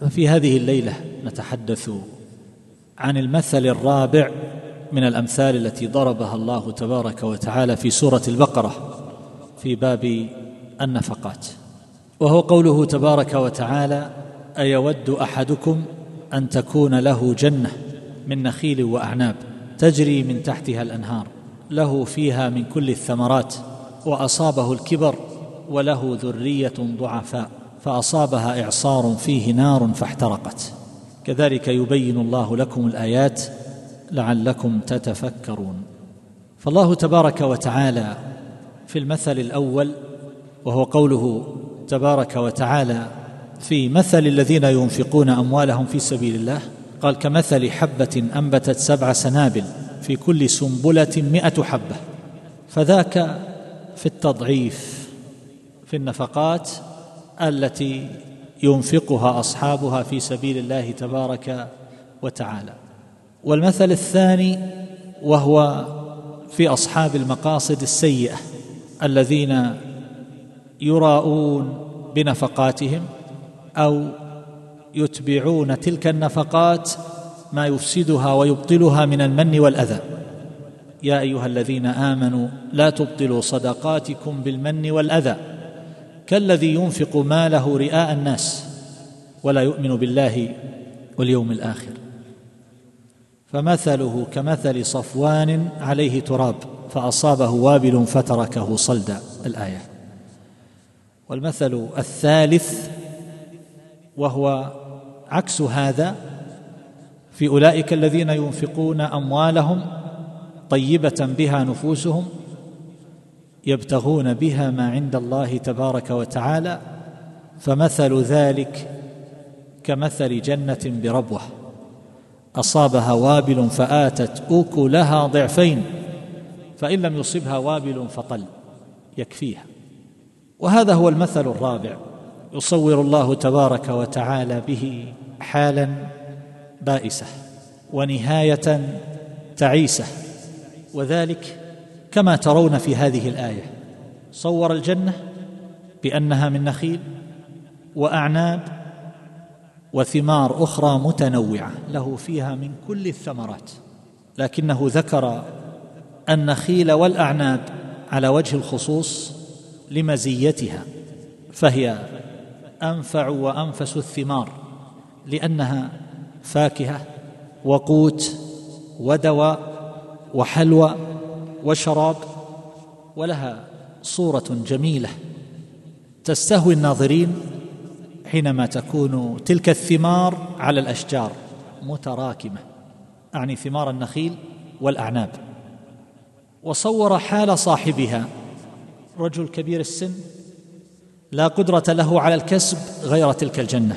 ففي هذه الليلة نتحدث عن المثل الرابع من الأمثال التي ضربها الله تبارك وتعالى في سورة البقرة في باب النفقات. وهو قوله تبارك وتعالى أيود أحدكم أن تكون له جنة من نخيل وأعناب تجري من تحتها الأنهار له فيها من كل الثمرات وأصابه الكبر وله ذرية ضعفاء. فأصابها إعصار فيه نار فاحترقت. كذلك يبين الله لكم الآيات لعلكم تتفكرون. فالله تبارك وتعالى في المثل الأول وهو قوله تبارك وتعالى في مثل الذين ينفقون أموالهم في سبيل الله قال كمثل حبة أنبتت سبع سنابل في كل سنبلة مائه حبة فذاك في التضعيف في النفقات التي ينفقها أصحابها في سبيل الله تبارك وتعالى. والمثل الثاني وهو في أصحاب المقاصد السيئة الذين يراءون بنفقاتهم أو يتبعون تلك النفقات ما يفسدها ويبطلها من المن والأذى. يا أيها الذين آمنوا لا تبطلوا صدقاتكم بالمن والأذى. كالذي ينفق ماله رئاء الناس ولا يؤمن بالله واليوم الآخر. فمثله كمثل صفوان عليه تراب فأصابه وابل فتركه صلدا الآية. والمثل الثالث وهو عكس هذا في أولئك الذين ينفقون أموالهم طيبة بها نفوسهم يبتغون بها ما عند الله تبارك وتعالى فمثل ذلك كمثل جنة بربوة. أصابها وابل فآتت أكلها ضعفين فإن لم يصبها وابل فطل يكفيها. وهذا هو المثل الرابع يصور الله تبارك وتعالى به حالا بائسة ونهاية تعيسة وذلك كما ترون في هذه الآية. صور الجنة بأنها من نخيل وأعناب وثمار أخرى متنوعة له فيها من كل الثمرات. لكنه ذكر النخيل والأعناب على وجه الخصوص لمزيتها فهي أنفع وأنفس الثمار لأنها فاكهة وقوت ودواء وحلوى وشراب ولها صورة جميلة. تستهوي الناظرين حينما تكون تلك الثمار على الأشجار متراكمة. أعني ثمار النخيل والأعناب. وصور حال صاحبها رجل كبير السن لا قدرة له على الكسب غير تلك الجنة.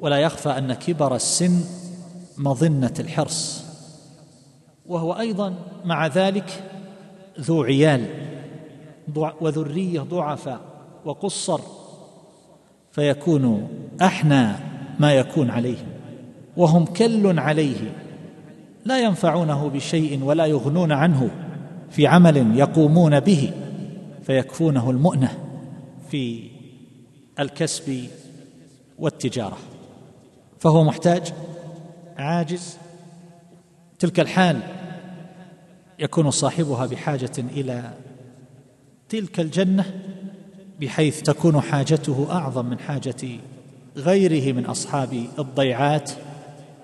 ولا يخفى أن كبر السن مظنة الحرص. وهو أيضا مع ذلك ذو عيال وذرية ضعفاء وقصر فيكون أحنى ما يكون عليهم وهم كل عليه لا ينفعونه بشيء ولا يغنون عنه في عمل يقومون به فيكفونه المؤنة في الكسب والتجارة فهو محتاج عاجز تلك الحال يكون صاحبها بحاجة إلى تلك الجنة بحيث تكون حاجته أعظم من حاجة غيره من أصحاب الضيعات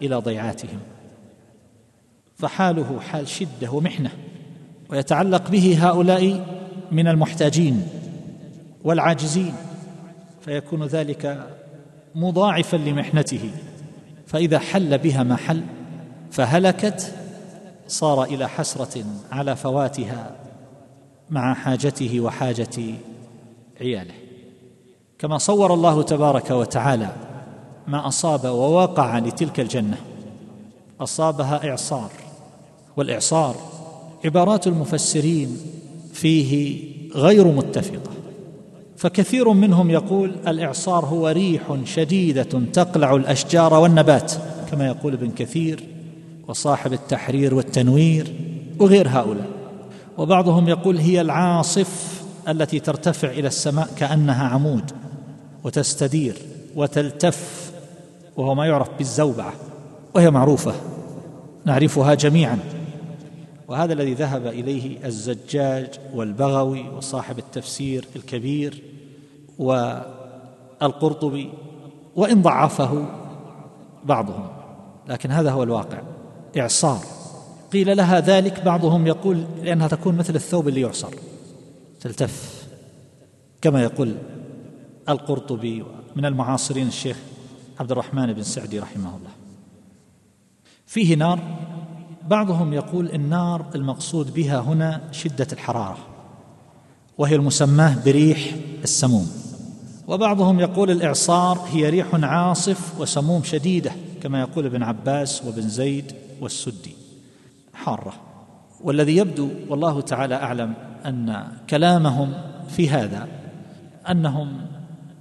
إلى ضيعاتهم. فحاله حال شدة ومحنة ويتعلق به هؤلاء من المحتاجين والعاجزين فيكون ذلك مضاعفا لمحنته. فإذا حل بها ما حل فهلكت صار إلى حسرة على فواتها مع حاجته وحاجة عياله. كما صور الله تبارك وتعالى ما أصاب ووقع لتلك الجنة. أصابها إعصار والإعصار عبارات المفسرين فيه غير متفقة. فكثير منهم يقول الإعصار هو ريح شديدة تقلع الأشجار والنبات كما يقول ابن كثير وصاحب التحرير والتنوير وغير هؤلاء. وبعضهم يقول هي العاصف التي ترتفع إلى السماء كأنها عمود وتستدير وتلتف وهو ما يعرف بالزوبعة وهي معروفة نعرفها جميعا. وهذا الذي ذهب إليه الزجاج والبغوي وصاحب التفسير الكبير والقرطبي وإن ضعفه بعضهم. لكن هذا هو الواقع. إعصار. قيل لها ذلك بعضهم يقول لأنها تكون مثل الثوب اللي يعصر. تلتف كما يقول القرطبي من المعاصرين الشيخ عبد الرحمن بن سعدي رحمه الله. فيه نار بعضهم يقول النار المقصود بها هنا شدة الحرارة وهي المسماة بريح السموم. وبعضهم يقول الإعصار هي ريح عاصف وسموم شديدة كما يقول ابن عباس وابن زيد والسدي حارة. والذي يبدو والله تعالى أعلم أن كلامهم في هذا أنهم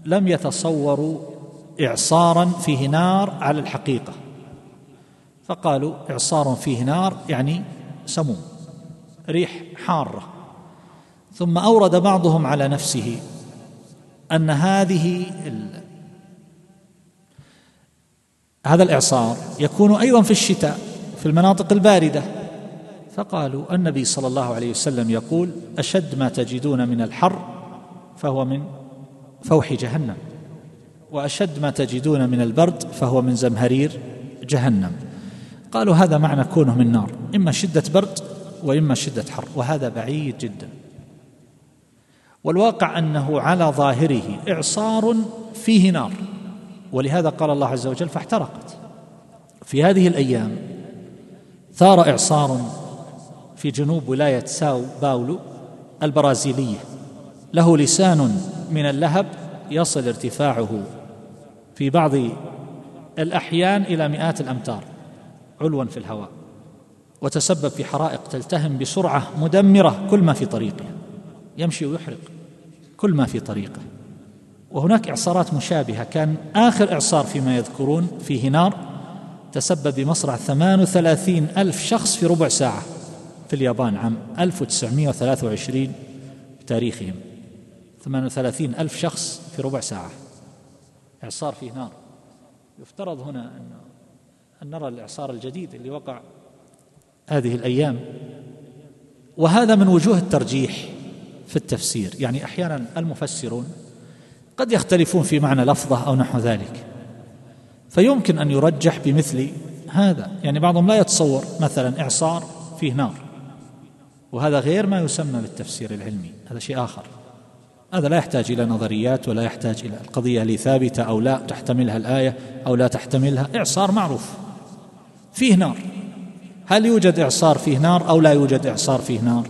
لم يتصوروا اعصارا فيه نار على الحقيقة. فقالوا إعصار فيه نار يعني سموم ريح حارة. ثم أورد بعضهم على نفسه أن هذه هذا الإعصار يكون أيضا في الشتاء في المناطق الباردة. فقالوا النبي صلى الله عليه وسلم يقول أشد ما تجدون من الحر فهو من فوح جهنم وأشد ما تجدون من البرد فهو من زمهرير جهنم. قالوا هذا معنى كونه من نار إما شدة برد وإما شدة حر وهذا بعيد جدا. والواقع أنه على ظاهره إعصار فيه نار ولهذا قال الله عز وجل فاحترقت. في هذه الأيام ثار إعصار في جنوب ولاية ساو باولو البرازيلية. له لسان من اللهب يصل ارتفاعه في بعض الأحيان إلى مئات الأمتار علوا في الهواء وتسبب في حرائق تلتهم بسرعة مدمرة كل ما في طريقه. يمشي ويحرق كل ما في طريقه. وهناك إعصارات مشابهة كان آخر إعصار فيما يذكرون فيه نار تسبب بمصرع 38 ألف شخص في ربع ساعة. في اليابان عام 1923 بتاريخهم. 38 ألف شخص في ربع ساعة. إعصار فيه نار يفترض هنا أن نرى الإعصار الجديد اللي وقع هذه الأيام. وهذا من وجوه الترجيح في التفسير. يعني أحيانا المفسرون قد يختلفون في معنى لفظة أو نحو ذلك. فيمكن أن يرجح بمثل هذا. يعني بعضهم لا يتصور مثلا إعصار فيه نار. وهذا غير ما يسمى بالتفسير العلمي. هذا شيء آخر. هذا لا يحتاج إلى نظريات ولا يحتاج إلى القضية اللي ثابتة أو لا تحتملها الآية أو لا تحتملها. إعصار معروف. فيه نار. هل يوجد إعصار فيه نار أو لا يوجد إعصار فيه نار؟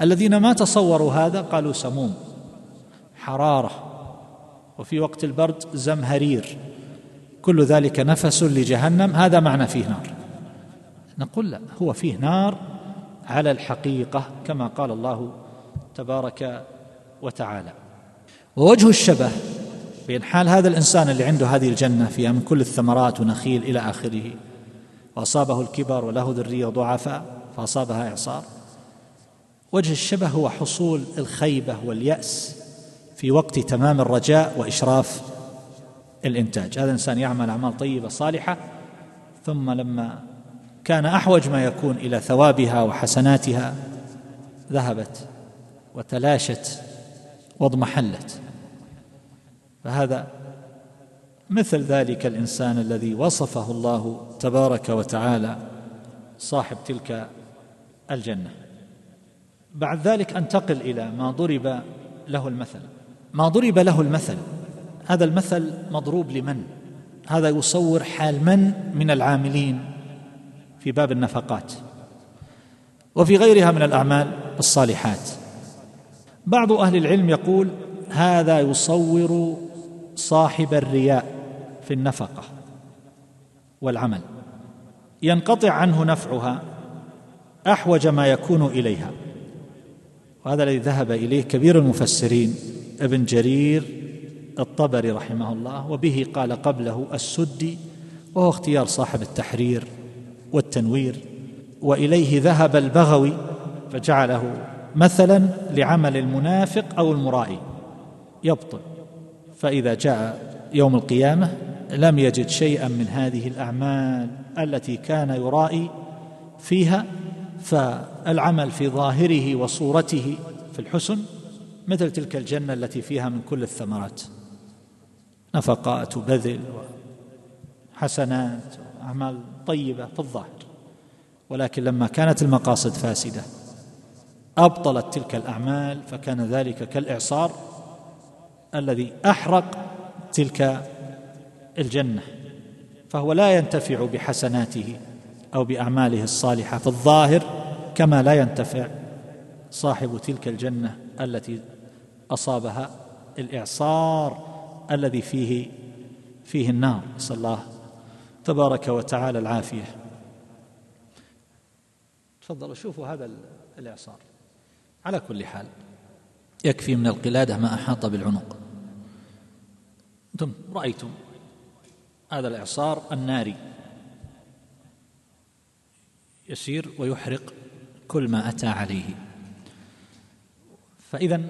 الذين ما تصوروا هذا قالوا سموم. حرارة. وفي وقت البرد زمهرير. كل ذلك نفس لجهنم هذا معنى فيه نار. نقول لا هو فيه نار على الحقيقة كما قال الله تبارك وتعالى. ووجه الشبه بين حال هذا الإنسان اللي عنده هذه الجنة فيها من كل الثمرات ونخيل إلى آخره وأصابه الكبر وله ذرية ضعفاء فأصابها إعصار. وجه الشبه هو حصول الخيبة واليأس في وقت تمام الرجاء وإشراف الإنتاج. هذا الانسان يعمل أعمال طيبة صالحة ثم لما كان أحوج ما يكون إلى ثوابها وحسناتها ذهبت وتلاشت واضمحلت فهذا مثل ذلك الإنسان الذي وصفه الله تبارك وتعالى صاحب تلك الجنة. بعد ذلك أنتقل إلى ما ضرب له المثل. ما ضرب له المثل. هذا المثل مضروب لمن؟ هذا يصور حال من من العاملين في باب النفقات وفي غيرها من الأعمال الصالحات. بعض أهل العلم يقول هذا يصور صاحب الرياء في النفقة والعمل. ينقطع عنه نفعها أحوج ما يكون إليها. وهذا الذي ذهب إليه كبير المفسرين ابن جرير الطبري رحمه الله وبه قال قبله السدي وهو اختيار صاحب التحرير والتنوير وإليه ذهب البغوي فجعله مثلا لعمل المنافق أو المرائي. يبطل. فإذا جاء يوم القيامة لم يجد شيئا من هذه الأعمال التي كان يرائي فيها فالعمل في ظاهره وصورته في الحسن مثل تلك الجنة التي فيها من كل الثمرات. نفقات وبذل وحسنات وأعمال طيبة في الظاهر. ولكن لما كانت المقاصد فاسدة أبطلت تلك الأعمال فكان ذلك كالإعصار الذي أحرق تلك الجنة فهو لا ينتفع بحسناته أو بأعماله الصالحة في الظاهر كما لا ينتفع صاحب تلك الجنة التي أصابها الإعصار. الذي فيه فيه النار نسأل الله تبارك وتعالى العافية. تفضلوا شوفوا هذا الإعصار. على كل حال يكفي من القلادة ما أحاط بالعنق. أنتم رأيتم هذا الإعصار الناري يسير ويحرق كل ما أتى عليه. فاذا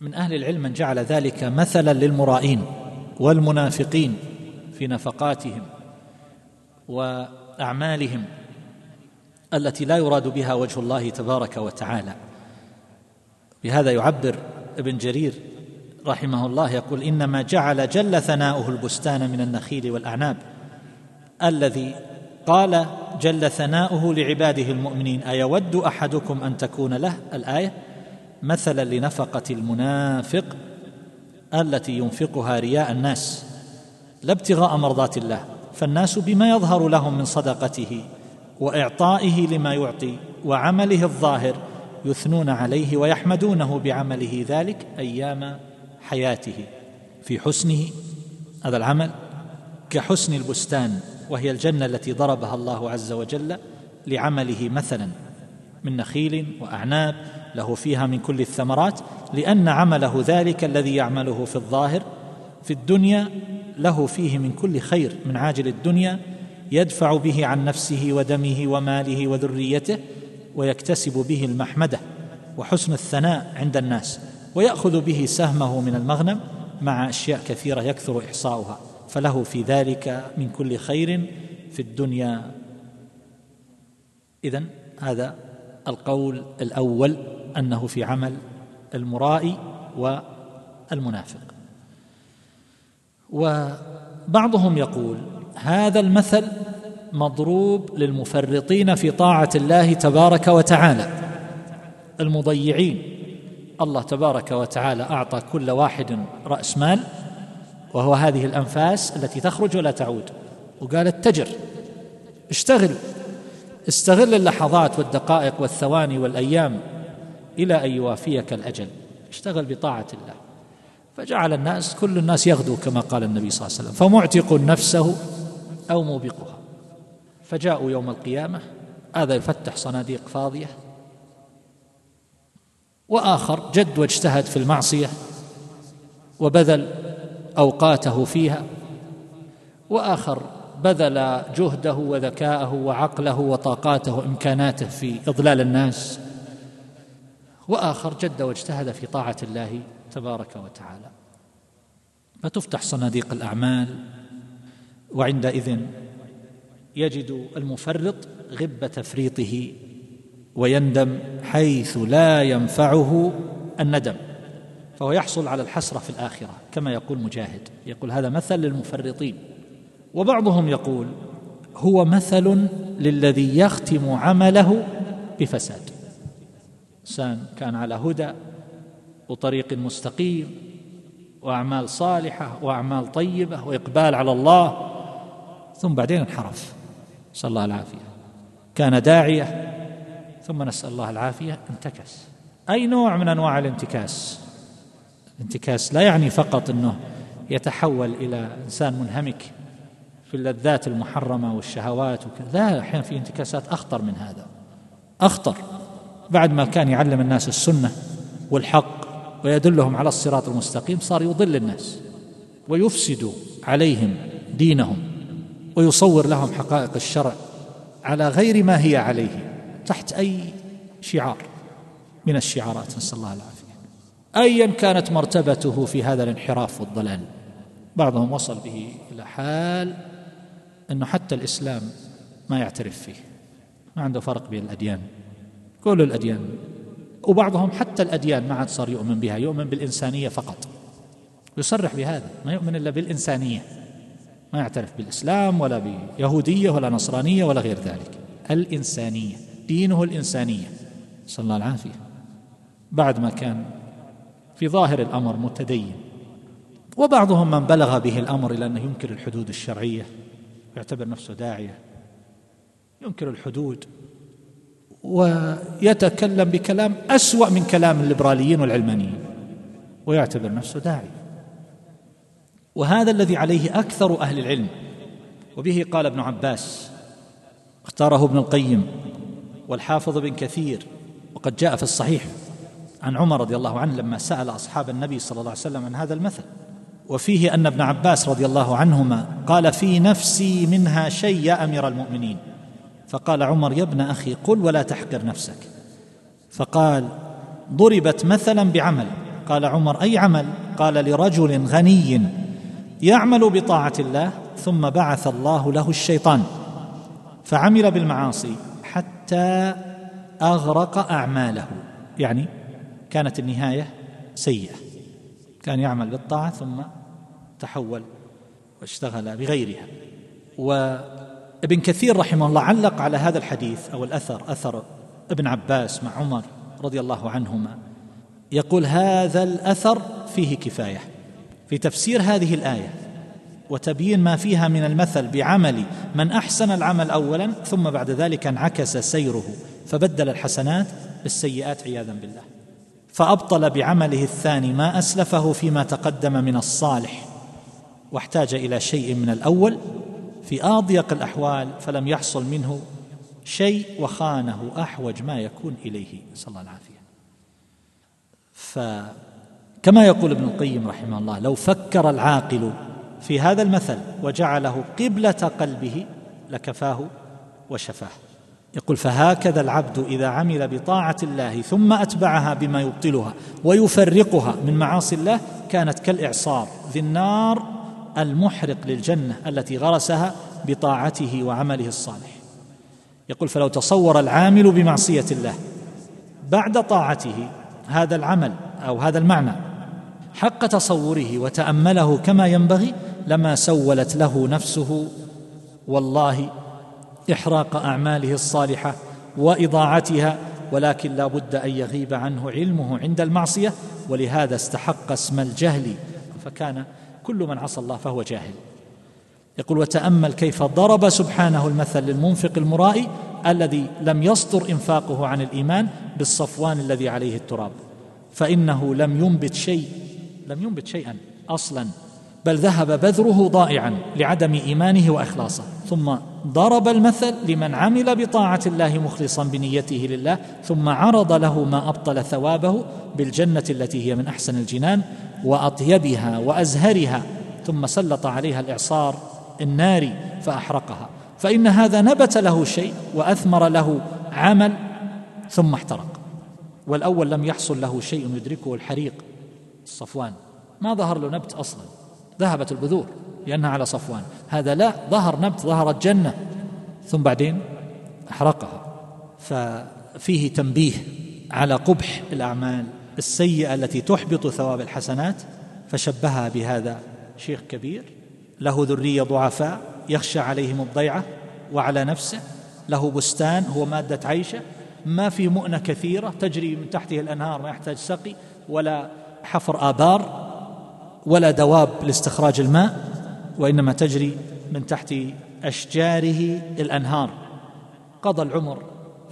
من أهل العلم من جعل ذلك مثلا للمرائين والمنافقين في نفقاتهم وأعمالهم التي لا يراد بها وجه الله تبارك وتعالى. بهذا يعبر ابن جرير رحمه الله يقول إنما جعل جل ثناؤه البستان من النخيل والأعناب الذي قال جل ثناؤه لعباده المؤمنين أيود أحدكم أن تكون له؟ الآية مثلا لنفقة المنافق التي ينفقها رياء الناس لا ابتغاء مرضات الله فالناس بما يظهر لهم من صدقته وإعطائه لما يعطي وعمله الظاهر يثنون عليه ويحمدونه بعمله ذلك أيام حياته. في حسنه هذا العمل كحسن البستان وهي الجنة التي ضربها الله عز وجل لعمله مثلا من نخيل وأعناب له فيها من كل الثمرات لأن عمله ذلك الذي يعمله في الظاهر. في الدنيا له فيه من كل خير من عاجل الدنيا يدفع به عن نفسه ودمه وماله وذريته ويكتسب به المحمدة وحسن الثناء عند الناس ويأخذ به سهمه من المغنم مع أشياء كثيرة يكثر إحصاؤها. فله في ذلك من كل خير في الدنيا. إذن هذا القول الأول أنه في عمل المرائي والمنافق. وبعضهم يقول هذا المثل مضروب للمفرطين في طاعة الله تبارك وتعالى. المضيعين الله تبارك وتعالى أعطى كل واحد رأس مال وهو هذه الأنفاس التي تخرج ولا تعود. وقال اتجر اشتغل استغل اللحظات والدقائق والثواني والأيام إلى أن يوافيك الأجل. اشتغل بطاعة الله. فجعل الناس كل الناس يغدو كما قال النبي صلى الله عليه وسلم. فمعتق نفسه أو موبقها فجاءوا يوم القيامة هذا يفتح صناديق فاضية. وآخر جد واجتهد في المعصية وبذل أوقاته فيها. وآخر بذل جهده وذكاءه وعقله وطاقاته وإمكاناته في إضلال الناس. وآخر جد واجتهد في طاعة الله تبارك وتعالى. فتفتح صناديق الأعمال وعندئذ يجد المفرط غب تفريطه ويندم حيث لا ينفعه الندم فهو يحصل على الحسرة في الآخرة كما يقول مجاهد. يقول هذا مثل للمفرطين. وبعضهم يقول هو مثل للذي يختم عمله بفساد. إنسان كان على هدى وطريق مستقيم وأعمال صالحة وأعمال طيبة وإقبال على الله ثم بعدين انحرف. نسأل الله العافية. كان داعية ثم نسأل الله العافية انتكس. أي نوع من أنواع الانتكاس؟ الانتكاس لا يعني فقط إنه يتحول إلى إنسان منهمك في اللذات المحرمة والشهوات وكذا. لا أحيانا في انتكاسات أخطر من هذا. أخطر. بعد ما كان يعلم الناس السنة والحق ويدلهم على الصراط المستقيم صار يضل الناس ويفسد عليهم دينهم ويصور لهم حقائق الشرع على غير ما هي عليه تحت أي شعار من الشعارات. نسأل الله العافية. ايا كانت مرتبته في هذا الانحراف والضلال. بعضهم وصل به إلى حال أنه حتى الإسلام ما يعترف فيه. ما عنده فرق بين الأديان. كل الأديان. وبعضهم حتى الأديان ما عاد صار يؤمن بها يؤمن بالإنسانية فقط. يصرح بهذا ما يؤمن إلا بالإنسانية. ما يعترف بالإسلام ولا بيهودية ولا نصرانية ولا غير ذلك. الإنسانية دينه الإنسانية. صلى الله العافية. بعد ما كان في ظاهر الأمر متدين. وبعضهم من بلغ به الأمر إلى أنه ينكر الحدود الشرعية. يعتبر نفسه داعية ينكر الحدود ويتكلم بكلام أسوأ من كلام الليبراليين والعلمانيين ويعتبر نفسه داعي. وهذا الذي عليه أكثر أهل العلم وبه قال ابن عباس اختاره ابن القيم والحافظ بن كثير وقد جاء في الصحيح عن عمر رضي الله عنه لما سأل أصحاب النبي صلى الله عليه وسلم عن هذا المثل. وفيه أن ابن عباس رضي الله عنهما قال في نفسي منها شيء يا أمير المؤمنين. فقال عمر يا ابن أخي قل ولا تحقر نفسك. فقال ضربت مثلا بعمل. قال عمر أي عمل؟ قال لرجل غني يعمل بطاعة الله ثم بعث الله له الشيطان. فعمل بالمعاصي حتى أغرق أعماله. يعني كانت النهاية سيئة. كان يعمل بالطاعة ثم تحول واشتغل بغيرها. وابن كثير رحمه الله علق على هذا الحديث أو الأثر أثر ابن عباس مع عمر رضي الله عنهما. يقول هذا الأثر فيه كفاية. في تفسير هذه الآية وتبيين ما فيها من المثل بعمل من أحسن العمل اولا ثم بعد ذلك انعكس سيره فبدل الحسنات بالسيئات عياذا بالله. فأبطل بعمله الثاني ما أسلفه فيما تقدم من الصالح. واحتاج إلى شيء من الأول في أضيق الأحوال فلم يحصل منه شيء وخانه أحوج ما يكون إليه. نسأل الله العافية. فكما يقول ابن القيم رحمه الله لو فكر العاقل في هذا المثل وجعله قبلة قلبه لكفاه وشفاه. يقول فهكذا العبد إذا عمل بطاعة الله ثم أتبعها بما يبطلها ويفرقها من معاصي الله كانت كالإعصار ذي النار المحرق للجنة التي غرسها بطاعته وعمله الصالح. يقول فلو تصور العامل بمعصية الله بعد طاعته هذا العمل أو هذا المعنى حق تصوره وتأمله كما ينبغي لما سولت له نفسه والله إحراق أعماله الصالحة وإضاعتها ولكن لا بد أن يغيب عنه علمه عند المعصية ولهذا استحق اسم الجهل. فكان كل من عصى الله فهو جاهل. يقول وتأمل كيف ضرب سبحانه المثل للمنفق المرائي الذي لم يصدر إنفاقه عن الإيمان بالصفوان الذي عليه التراب. فإنه لم ينبت شيء لم ينبت شيئا أصلا بل ذهب بذره ضائعا لعدم إيمانه وإخلاصه. ثم ضرب المثل لمن عمل بطاعة الله مخلصا بنيته لله ثم عرض له ما أبطل ثوابه بالجنة التي هي من أحسن الجنان وأطيبها وأزهرها ثم سلط عليها الإعصار الناري فأحرقها. فإن هذا نبت له شيء وأثمر له عمل ثم احترق. والأول لم يحصل له شيء يدركه الحريق الصفوان ما ظهر له نبت أصلا. ذهبت البذور لأنها على صفوان. هذا لا ظهر نبت ظهرت جنة ثم بعدين أحرقها. ففيه تنبيه على قبح الأعمال. السيئة التي تحبط ثواب الحسنات فشبهها بهذا شيخ كبير. له ذرية ضعفاء يخشى عليهم الضيعة وعلى نفسه. له بستان هو مادة عيشة. ما في مؤنة كثيرة تجري من تحته الأنهار ما يحتاج سقي ولا حفر آبار ولا دواب لاستخراج الماء وإنما تجري من تحت أشجاره الأنهار. قضى العمر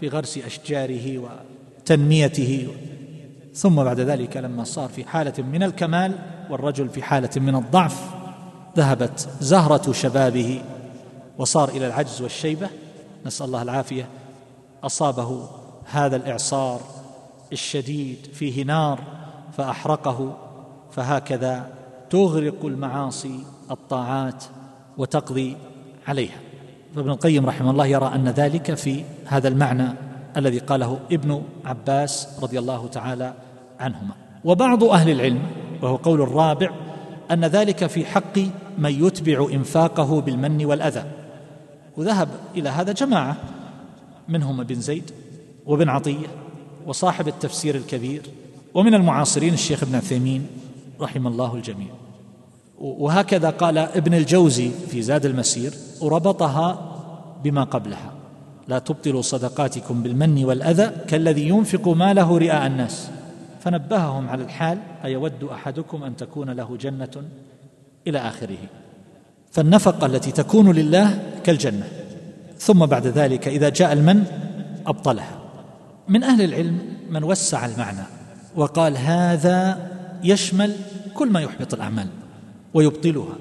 في غرس أشجاره وتنميته. ثم بعد ذلك لما صار في حالة من الكمال والرجل في حالة من الضعف ذهبت زهرة شبابه وصار إلى العجز والشيبة. نسأل الله العافية. أصابه هذا الإعصار الشديد فيه نار فأحرقه فهكذا تغرق المعاصي الطاعات وتقضي عليها. فابن القيم رحمه الله يرى أن ذلك في هذا المعنى الذي قاله ابن عباس رضي الله تعالى عنهما. وبعض أهل العلم وهو قول الرابع أن ذلك في حق من يتبع إنفاقه بالمن والأذى. وذهب إلى هذا جماعة منهم ابن زيد وابن عطية وصاحب التفسير الكبير ومن المعاصرين الشيخ ابن عثيمين رحم الله الجميع. وهكذا قال ابن الجوزي في زاد المسير وربطها بما قبلها. لا تبطلوا صدقاتكم بالمن والأذى كالذي ينفق ماله رئاء الناس. فنبههم على الحال أيود أحدكم أن تكون له جنة إلى آخره. فالنفقة التي تكون لله كالجنة. ثم بعد ذلك إذا جاء المن أبطلها. من أهل العلم من وسع المعنى وقال هذا يشمل كل ما يحبط الأعمال ويبطلها.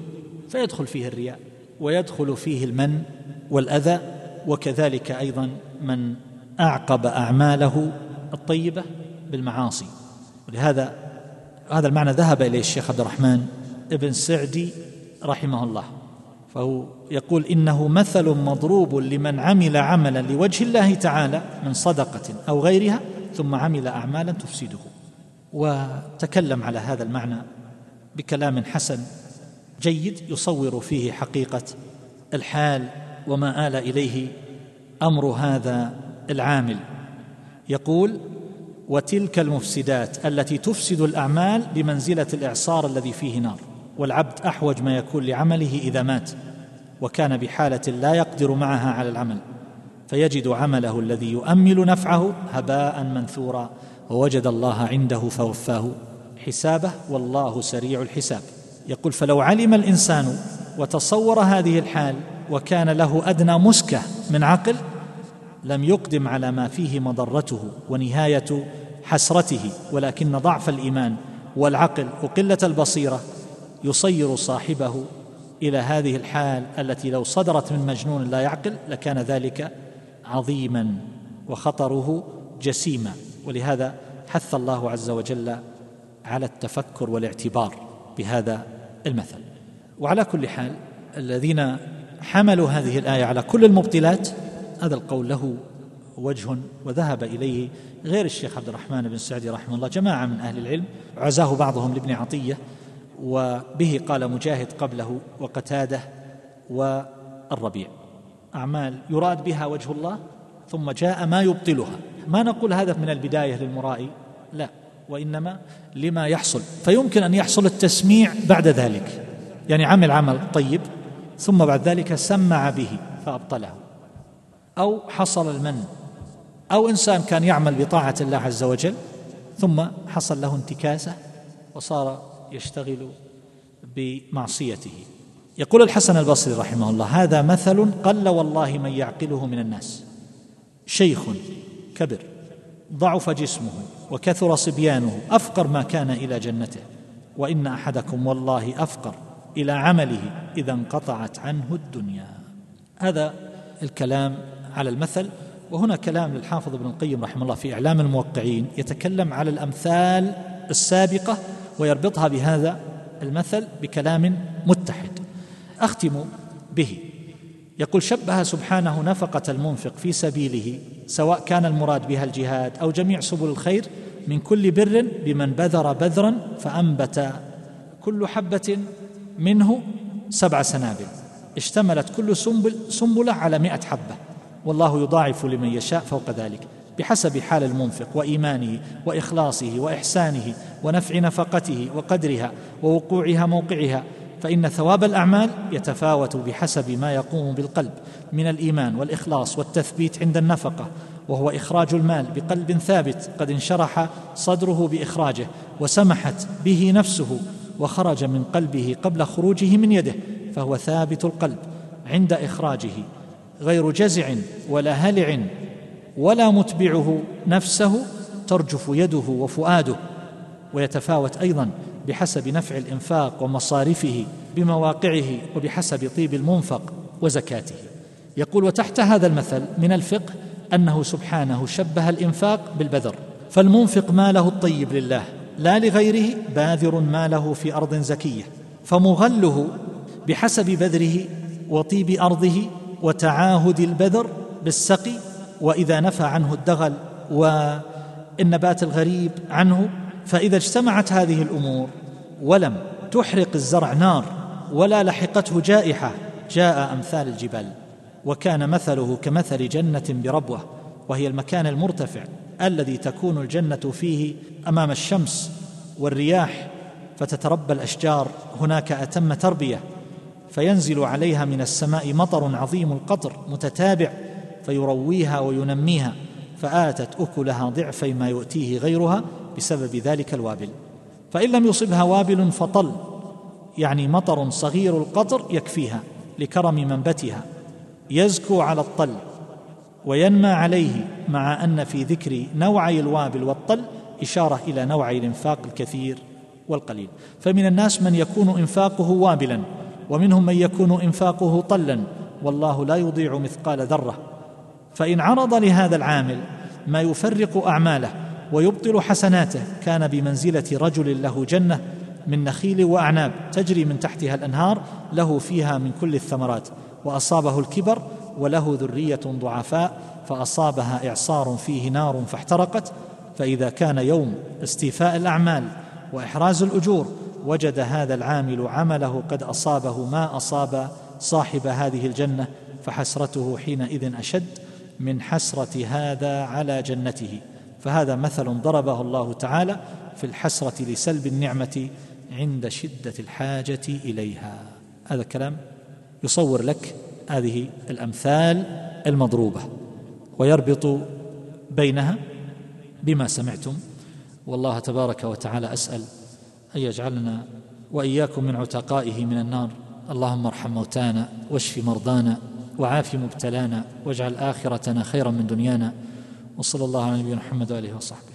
فيدخل فيه الرياء ويدخل فيه المن والأذى وكذلك أيضا من أعقب أعماله الطيبة بالمعاصي. ولهذا هذا المعنى ذهب إليه الشيخ عبد الرحمن ابن سعدي رحمه الله. فهو يقول إنه مثل مضروب لمن عمل عملا لوجه الله تعالى من صدقة أو غيرها ثم عمل أعمالا تفسده. وتكلم على هذا المعنى بكلام حسن جيد يصور فيه حقيقة الحال وما آل إليه أمر هذا العامل. يقول وتلك المفسدات التي تفسد الأعمال بمنزلة الإعصار الذي فيه نار. والعبد أحوج ما يكون لعمله إذا مات وكان بحالة لا يقدر معها على العمل. فيجد عمله الذي يؤمل نفعه هباء منثورا ووجد الله عنده فوفاه. حسابه والله سريع الحساب. يقول فلو علم الإنسان وتصور هذه الحال وكان له أدنى مسكة من عقل لم يقدم على ما فيه مضرته ونهاية حسرته ولكن ضعف الإيمان والعقل وقلة البصيرة يصير صاحبه إلى هذه الحال التي لو صدرت من مجنون لا يعقل لكان ذلك عظيما وخطره جسيما. ولهذا حث الله عز وجل على التفكر والاعتبار بهذا المثل. وعلى كل حال الذين حملوا هذه الآية على كل المبطلات هذا القول له وجه وذهب إليه غير الشيخ عبد الرحمن بن سعدي رحمه الله جماعة من أهل العلم. عزاه بعضهم لابن عطية وبه قال مجاهد قبله وقتاده والربيع. أعمال يراد بها وجه الله ثم جاء ما يبطلها. ما نقول هذا من البداية للمرائي لا وإنما لما يحصل. فيمكن أن يحصل التسميع بعد ذلك يعني عمل عمل طيب ثم بعد ذلك سمع به فأبطله. أو حصل المن. أو إنسان كان يعمل بطاعة الله عز وجل ثم حصل له انتكاسة وصار يشتغل بمعصيته. يقول الحسن البصري رحمه الله هذا مثل قل والله من يعقله من الناس. شيخ كبر ضعف جسمه وكثر صبيانه أفقر ما كان إلى جنته. وإن أحدكم والله أفقر إلى عمله إذا انقطعت عنه الدنيا. هذا الكلام على المثل وهنا كلام للحافظ ابن القيم رحمه الله في إعلام الموقعين يتكلم على الأمثال السابقة ويربطها بهذا المثل بكلام متحد. أختم به. يقول شبه سبحانه نفقة المنفق في سبيله سواء كان المراد بها الجهاد أو جميع سبل الخير من كل بر بمن بذر بذرا فأنبت كل حبة منه سبع سنابل. اشتملت كل سنبل سنبلة على مئة حبة. والله يضاعف لمن يشاء فوق ذلك بحسب حال المنفق وإيمانه وإخلاصه وإحسانه ونفع نفقته وقدرها ووقوعها موقعها فإن ثواب الأعمال يتفاوت بحسب ما يقوم بالقلب من الإيمان والإخلاص والتثبيت عند النفقة وهو إخراج المال بقلب ثابت قد انشرح صدره بإخراجه وسمحت به نفسه وخرج من قلبه قبل خروجه من يده فهو ثابت القلب عند إخراجه. غير جزع ولا هلع ولا متبعه نفسه ترجف يده وفؤاده ويتفاوت أيضا بحسب نفع الإنفاق ومصارفه بمواقعه وبحسب طيب المنفق وزكاته. يقول وتحت هذا المثل من الفقه أنه سبحانه شبه الإنفاق بالبذر فالمنفق ماله الطيب لله لا لغيره باذر ماله في أرض زكية فمغله بحسب بذره وطيب أرضه وتعاهد البذر بالسقي وإذا نفى عنه الدغل والنبات الغريب عنه فإذا اجتمعت هذه الأمور ولم تحرق الزرع نار ولا لحقته جائحة جاء أمثال الجبال وكان مثله كمثل جنة بربوة وهي المكان المرتفع الذي تكون الجنة فيه أمام الشمس والرياح فتتربى الأشجار. هناك أتم تربية فينزل عليها من السماء مطر عظيم القطر متتابع فيرويها وينميها فآتت أكلها ضعفي ما يؤتيه غيرها بسبب ذلك الوابل. فإن لم يصبها وابل فطل يعني مطر صغير القطر يكفيها لكرم منبتها يزكو على الطل وينمى عليه مع أن في ذكر نوعي الوابل والطل إشارة إلى نوعي الإنفاق الكثير والقليل. فمن الناس من يكون إنفاقه وابلا ومنهم من يكون إنفاقه طلا والله لا يضيع مثقال ذرة. فإن عرض لهذا العامل ما يفرق أعماله ويبطل حسناته كان بمنزلة رجل له جنة من نخيل وأعناب تجري من تحتها الأنهار له فيها من كل الثمرات. وأصابه الكبر وله ذرية ضعفاء فأصابها إعصار فيه نار فاحترقت. فإذا كان يوم استيفاء الأعمال وإحراز الأجور وجد هذا العامل عمله قد أصابه ما أصاب صاحب هذه الجنة فحسرته حينئذ أشد من حسرة هذا على جنته. فهذا مثل ضربه الله تعالى في الحسرة لسلب النعمة عند شدة الحاجة إليها. هذا الكلام يصور لك هذه الأمثال المضروبة ويربط بينها بما سمعتم. والله تبارك وتعالى أسأل أن يجعلنا وإياكم من عتقائه من النار. اللهم ارحم موتانا واشف مرضانا وعاف مبتلانا واجعل آخرتنا خيرا من دنيانا. وصلى الله على نبينا محمد وآله وصحبه.